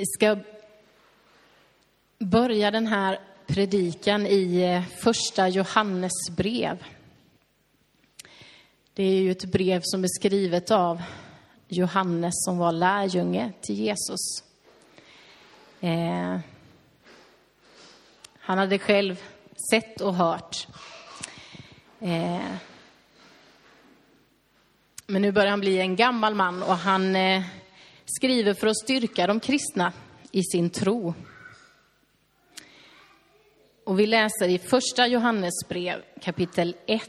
Vi ska börja den här predikan i eh, första Johannes brev. Det är ju ett brev som är skrivet av Johannes som var lärjunge till Jesus. Eh, han hade själv sett och hört. Eh, men nu börjar han bli en gammal man och han eh, skriver för att styrka de kristna i sin tro. Och vi läser i första Johannes brev kapitel 1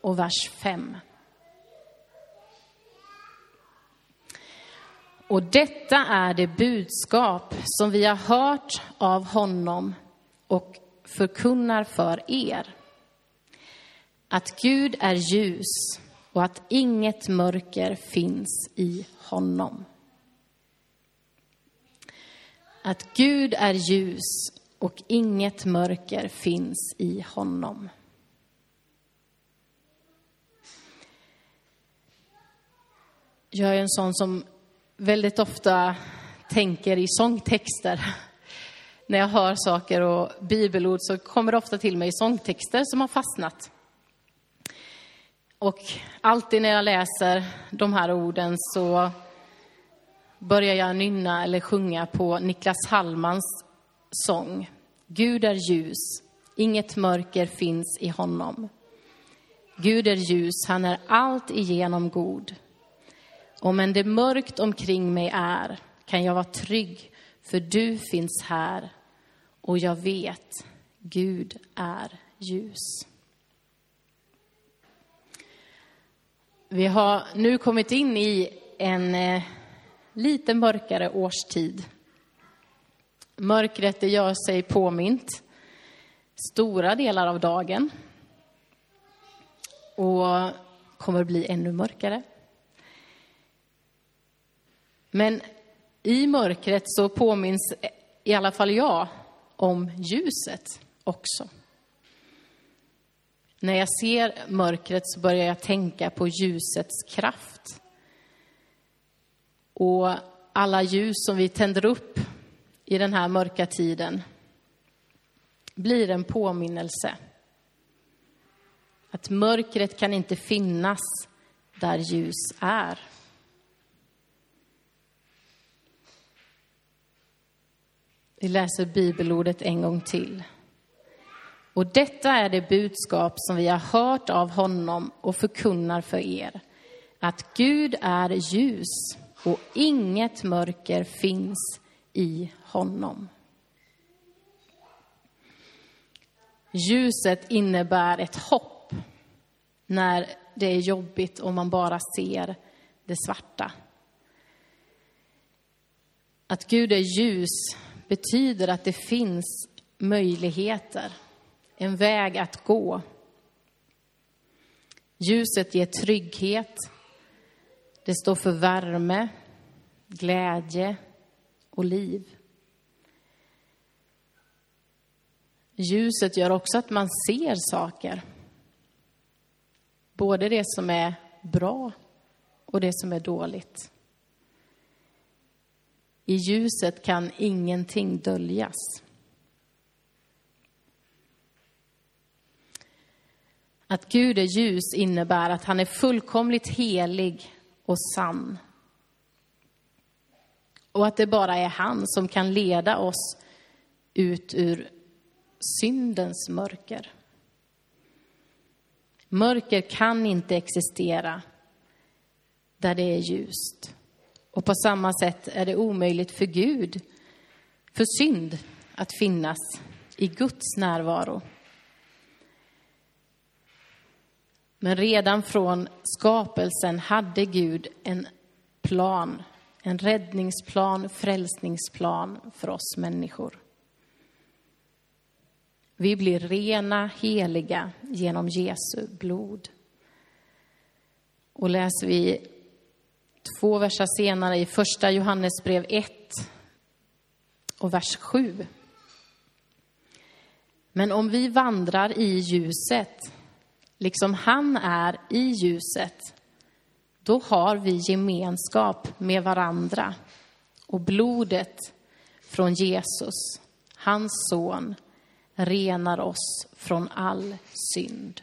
och vers 5. Och detta är det budskap som vi har hört av honom och förkunnar för er. Att Gud är ljus och att inget mörker finns i honom. Att Gud är ljus och inget mörker finns i honom. Jag är en sån som väldigt ofta tänker i sångtexter. När jag hör saker och bibelord så kommer det ofta till mig sångtexter som har fastnat. Och alltid när jag läser de här orden så börjar jag nynna eller sjunga på Niklas Hallmans sång. Gud är ljus, inget mörker finns i honom. Gud är ljus, han är allt igenom god. Om än det mörkt omkring mig är kan jag vara trygg, för du finns här och jag vet, Gud är ljus. Vi har nu kommit in i en eh, lite mörkare årstid. Mörkret det gör sig påmint stora delar av dagen och kommer bli ännu mörkare. Men i mörkret så påminns i alla fall jag om ljuset också. När jag ser mörkret så börjar jag tänka på ljusets kraft. Och alla ljus som vi tänder upp i den här mörka tiden blir en påminnelse. Att mörkret kan inte finnas där ljus är. Vi läser bibelordet en gång till. Och detta är det budskap som vi har hört av honom och förkunnar för er. Att Gud är ljus och inget mörker finns i honom. Ljuset innebär ett hopp när det är jobbigt och man bara ser det svarta. Att Gud är ljus betyder att det finns möjligheter, en väg att gå. Ljuset ger trygghet. Det står för värme, glädje och liv. Ljuset gör också att man ser saker. Både det som är bra och det som är dåligt. I ljuset kan ingenting döljas. Att Gud är ljus innebär att han är fullkomligt helig och sann. Och att det bara är han som kan leda oss ut ur syndens mörker. Mörker kan inte existera där det är ljust. Och på samma sätt är det omöjligt för Gud, för synd, att finnas i Guds närvaro. Men redan från skapelsen hade Gud en plan, en räddningsplan, frälsningsplan för oss människor. Vi blir rena, heliga genom Jesu blod. Och läser vi två verser senare i första Johannesbrev 1 och vers 7. Men om vi vandrar i ljuset, liksom han är i ljuset, då har vi gemenskap med varandra och blodet från Jesus, hans son, renar oss från all synd.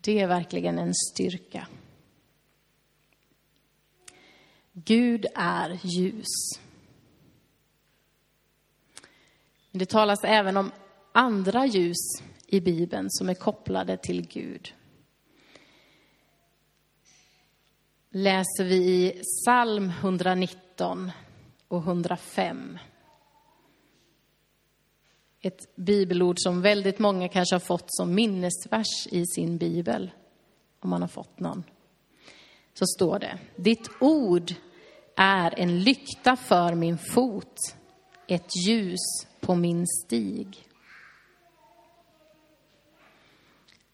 Det är verkligen en styrka. Gud är ljus. Men Det talas även om andra ljus i Bibeln som är kopplade till Gud. Läser vi i psalm 119 och 105. Ett bibelord som väldigt många kanske har fått som minnesvers i sin bibel, om man har fått någon. Så står det, ditt ord är en lykta för min fot, ett ljus på min stig.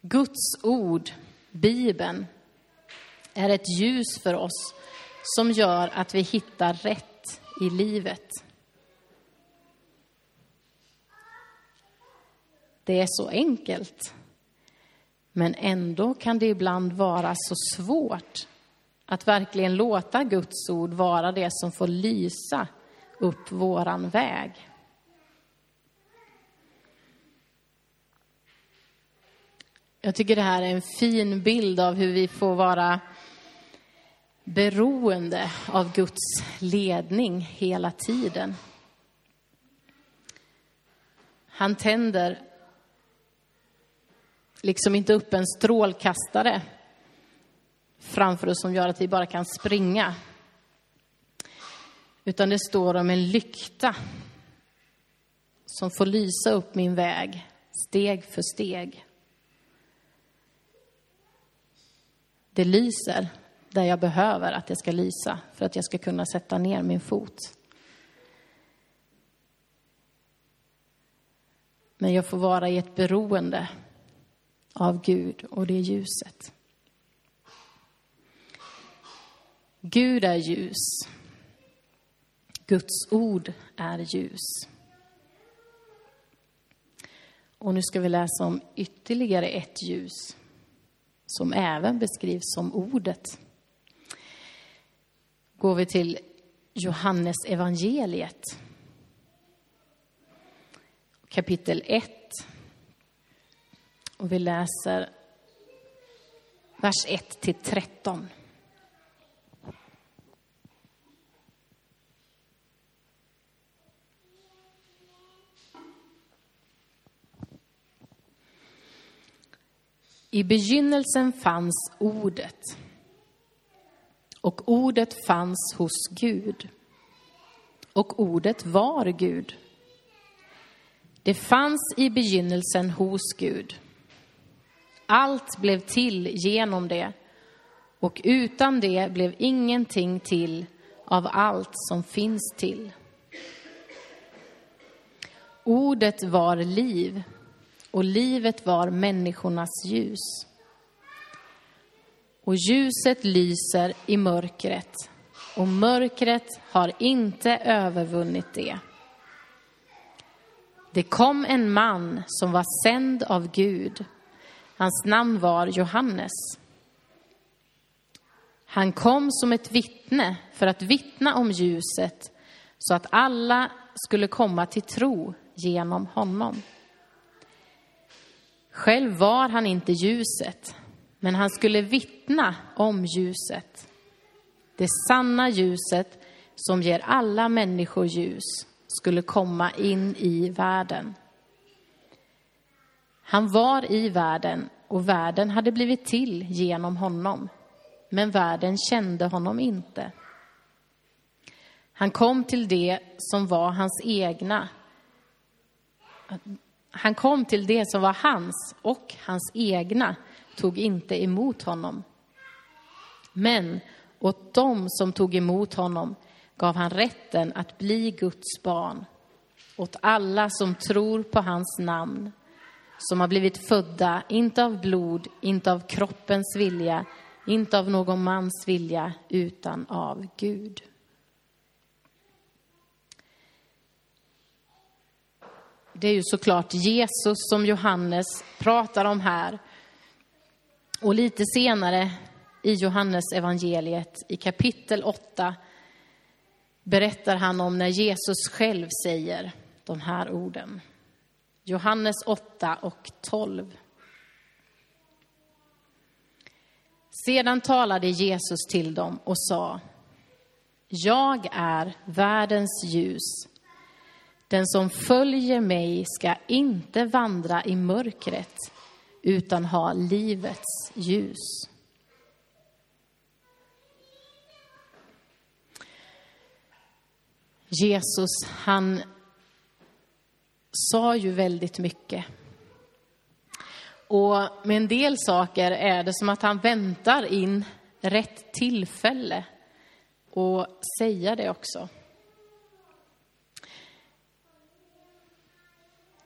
Guds ord, Bibeln, är ett ljus för oss som gör att vi hittar rätt i livet. Det är så enkelt. Men ändå kan det ibland vara så svårt att verkligen låta Guds ord vara det som får lysa upp våran väg. Jag tycker det här är en fin bild av hur vi får vara beroende av Guds ledning hela tiden. Han tänder liksom inte upp en strålkastare framför oss som gör att vi bara kan springa. Utan det står om en lykta som får lysa upp min väg steg för steg. Det lyser där jag behöver att det ska lysa för att jag ska kunna sätta ner min fot. Men jag får vara i ett beroende av Gud och det ljuset. Gud är ljus. Guds ord är ljus. Och nu ska vi läsa om ytterligare ett ljus som även beskrivs som ordet. Går vi till Johannes evangeliet. Kapitel 1. Och vi läser vers 1 till 13. I begynnelsen fanns ordet och ordet fanns hos Gud och ordet var Gud. Det fanns i begynnelsen hos Gud. Allt blev till genom det och utan det blev ingenting till av allt som finns till. Ordet var liv och livet var människornas ljus. Och ljuset lyser i mörkret och mörkret har inte övervunnit det. Det kom en man som var sänd av Gud. Hans namn var Johannes. Han kom som ett vittne för att vittna om ljuset så att alla skulle komma till tro genom honom. Själv var han inte ljuset, men han skulle vittna om ljuset. Det sanna ljuset som ger alla människor ljus skulle komma in i världen. Han var i världen och världen hade blivit till genom honom, men världen kände honom inte. Han kom till det som var hans egna, han kom till det som var hans och hans egna tog inte emot honom. Men åt dem som tog emot honom gav han rätten att bli Guds barn. Åt alla som tror på hans namn, som har blivit födda, inte av blod, inte av kroppens vilja, inte av någon mans vilja, utan av Gud. Det är ju såklart Jesus som Johannes pratar om här. Och lite senare i Johannes evangeliet i kapitel 8 berättar han om när Jesus själv säger de här orden. Johannes 8 och 12. Sedan talade Jesus till dem och sa Jag är världens ljus. Den som följer mig ska inte vandra i mörkret utan ha livets ljus. Jesus, han sa ju väldigt mycket. Och med en del saker är det som att han väntar in rätt tillfälle och säga det också.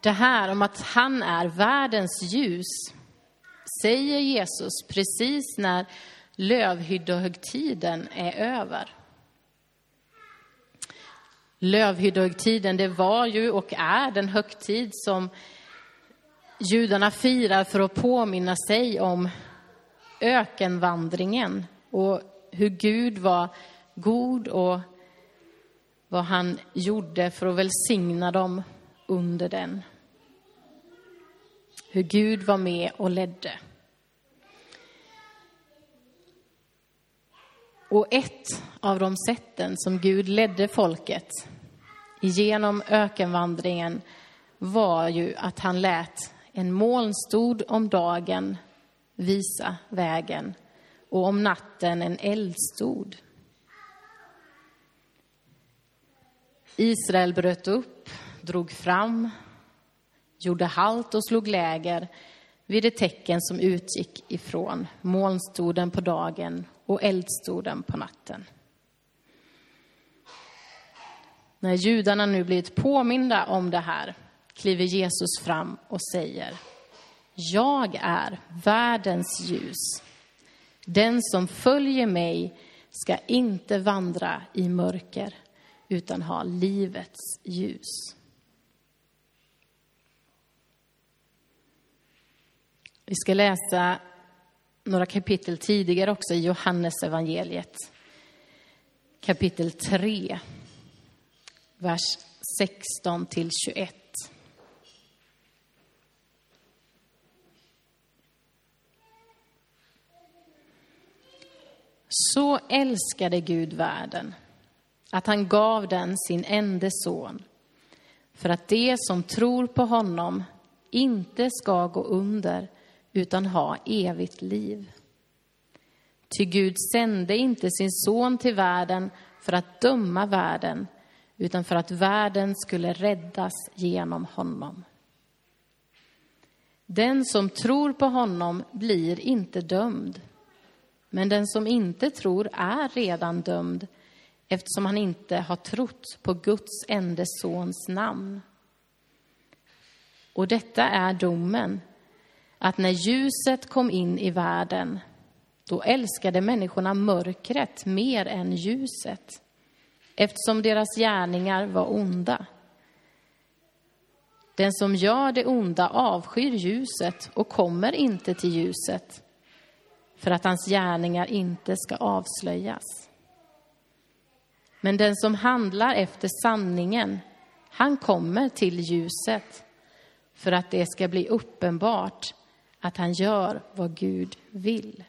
Det här om att han är världens ljus säger Jesus precis när lövhyddohögtiden är över. Lövhyddohögtiden det var ju och är den högtid som judarna firar för att påminna sig om ökenvandringen och hur Gud var god och vad han gjorde för att välsigna dem under den. Hur Gud var med och ledde. Och ett av de sätten som Gud ledde folket genom ökenvandringen var ju att han lät en molnstod om dagen visa vägen och om natten en eldstod. Israel bröt upp, drog fram, gjorde halt och slog läger vid det tecken som utgick ifrån molnstoden på dagen och eldstoden på natten. När judarna nu blivit påminda om det här kliver Jesus fram och säger Jag är världens ljus. Den som följer mig ska inte vandra i mörker utan ha livets ljus. Vi ska läsa några kapitel tidigare också i Johannes evangeliet. Kapitel 3, vers 16 till 21. Så älskade Gud världen att han gav den sin enda son för att de som tror på honom inte ska gå under utan ha evigt liv. Ty Gud sände inte sin son till världen för att döma världen utan för att världen skulle räddas genom honom. Den som tror på honom blir inte dömd men den som inte tror är redan dömd eftersom han inte har trott på Guds enda sons namn. Och detta är domen, att när ljuset kom in i världen, då älskade människorna mörkret mer än ljuset, eftersom deras gärningar var onda. Den som gör det onda avskyr ljuset och kommer inte till ljuset för att hans gärningar inte ska avslöjas. Men den som handlar efter sanningen, han kommer till ljuset för att det ska bli uppenbart att han gör vad Gud vill.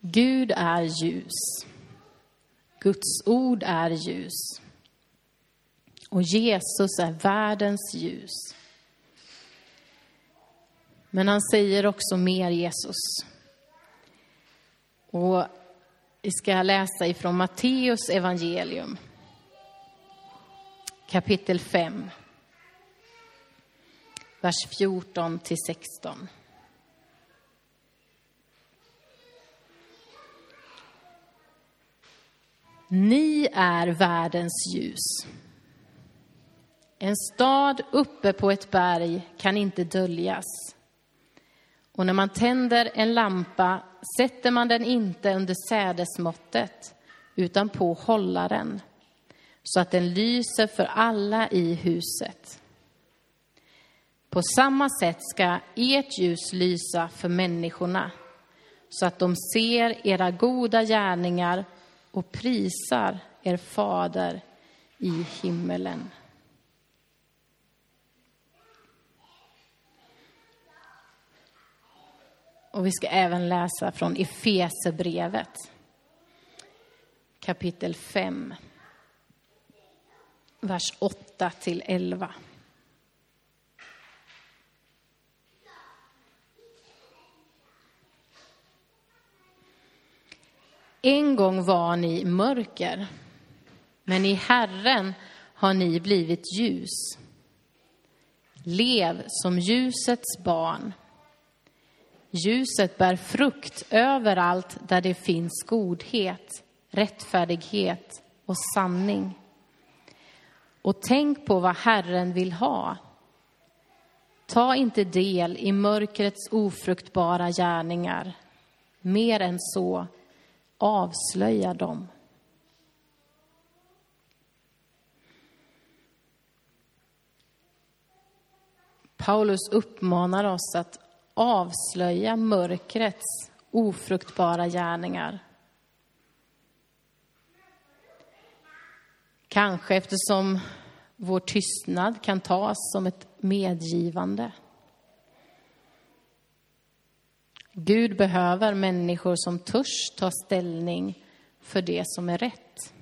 Gud är ljus. Guds ord är ljus. Och Jesus är världens ljus. Men han säger också mer Jesus. Och vi ska läsa ifrån Matteus evangelium. Kapitel 5. Vers 14 till 16. Ni är världens ljus. En stad uppe på ett berg kan inte döljas. Och när man tänder en lampa sätter man den inte under sädesmåttet utan på hållaren så att den lyser för alla i huset. På samma sätt ska ert ljus lysa för människorna så att de ser era goda gärningar och prisar er fader i himmelen. Och vi ska även läsa från Efesebrevet kapitel 5, vers 8 till 11. En gång var ni mörker, men i Herren har ni blivit ljus. Lev som ljusets barn. Ljuset bär frukt överallt där det finns godhet, rättfärdighet och sanning. Och tänk på vad Herren vill ha. Ta inte del i mörkrets ofruktbara gärningar. Mer än så, avslöja dem. Paulus uppmanar oss att avslöja mörkrets ofruktbara gärningar. Kanske eftersom vår tystnad kan tas som ett medgivande. Gud behöver människor som törs ta ställning för det som är rätt.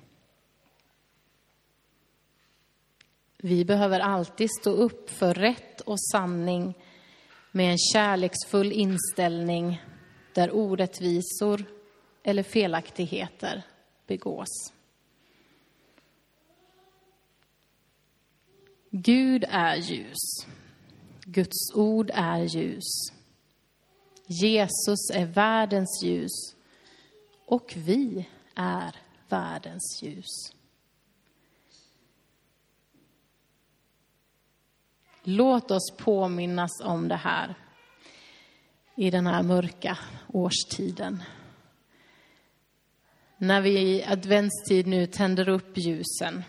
Vi behöver alltid stå upp för rätt och sanning med en kärleksfull inställning där orättvisor eller felaktigheter begås. Gud är ljus. Guds ord är ljus. Jesus är världens ljus och vi är världens ljus. Låt oss påminnas om det här i den här mörka årstiden. När vi i adventstid nu tänder upp ljusen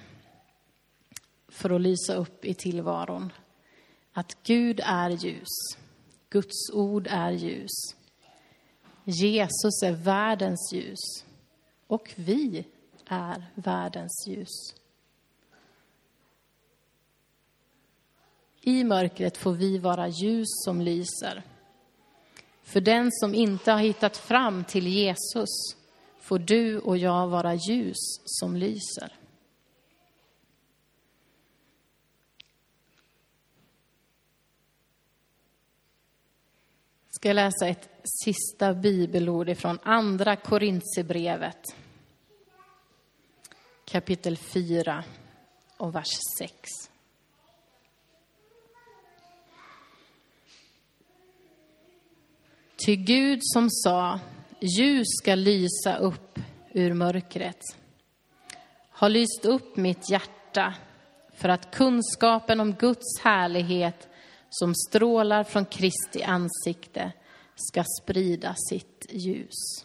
för att lysa upp i tillvaron. Att Gud är ljus. Guds ord är ljus. Jesus är världens ljus. Och vi är världens ljus. I mörkret får vi vara ljus som lyser. För den som inte har hittat fram till Jesus får du och jag vara ljus som lyser. Ska jag läsa ett sista bibelord från Andra Korintierbrevet. Kapitel 4 och vers 6. Ty Gud som sa, ljus ska lysa upp ur mörkret, har lyst upp mitt hjärta för att kunskapen om Guds härlighet som strålar från Kristi ansikte ska sprida sitt ljus.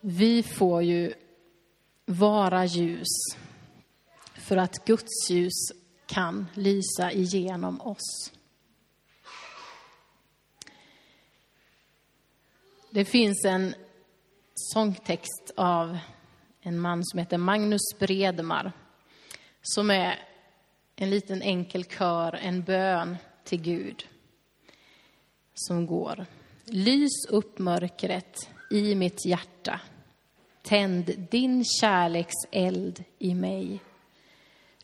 Vi får ju vara ljus för att Guds ljus kan lysa igenom oss. Det finns en sångtext av en man som heter Magnus Bredmar, som är en liten enkel kör, en bön till Gud, som går. Lys upp mörkret i mitt hjärta. Tänd din kärleks eld i mig.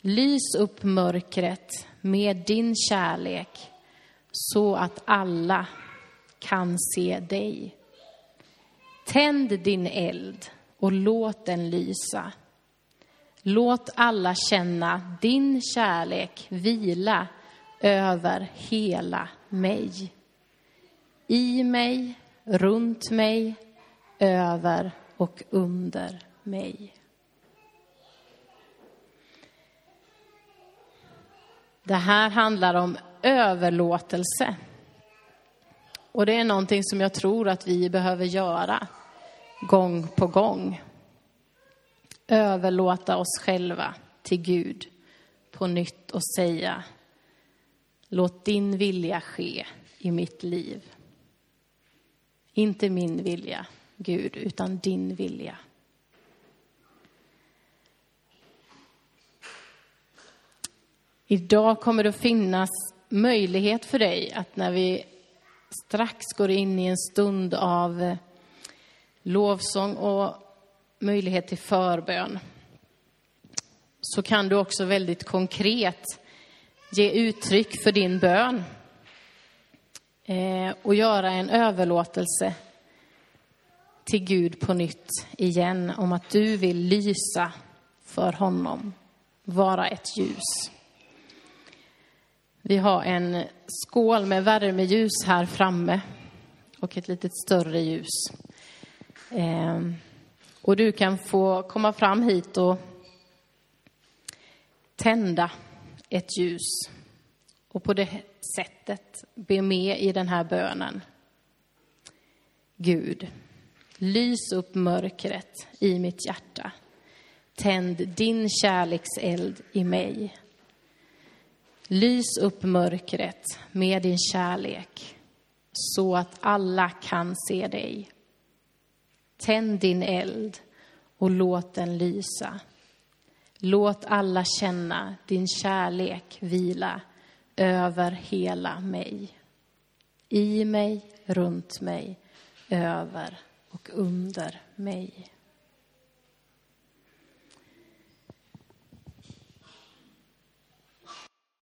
Lys upp mörkret med din kärlek så att alla kan se dig. Tänd din eld och låt den lysa. Låt alla känna din kärlek vila över hela mig. I mig, runt mig, över och under mig. Det här handlar om överlåtelse. Och det är någonting som jag tror att vi behöver göra gång på gång. överlåta oss själva till Gud på nytt och säga Låt din vilja ske i mitt liv. Inte min vilja, Gud, utan din vilja. Idag kommer det att finnas möjlighet för dig att när vi strax går in i en stund av lovsång och möjlighet till förbön så kan du också väldigt konkret ge uttryck för din bön eh, och göra en överlåtelse till Gud på nytt igen om att du vill lysa för honom, vara ett ljus. Vi har en skål med värmeljus här framme och ett litet större ljus. Ehm, och du kan få komma fram hit och tända ett ljus och på det sättet be med i den här bönen. Gud, lys upp mörkret i mitt hjärta. Tänd din kärlekseld i mig. Lys upp mörkret med din kärlek så att alla kan se dig. Tänd din eld och låt den lysa. Låt alla känna din kärlek vila över hela mig. I mig, runt mig, över och under mig.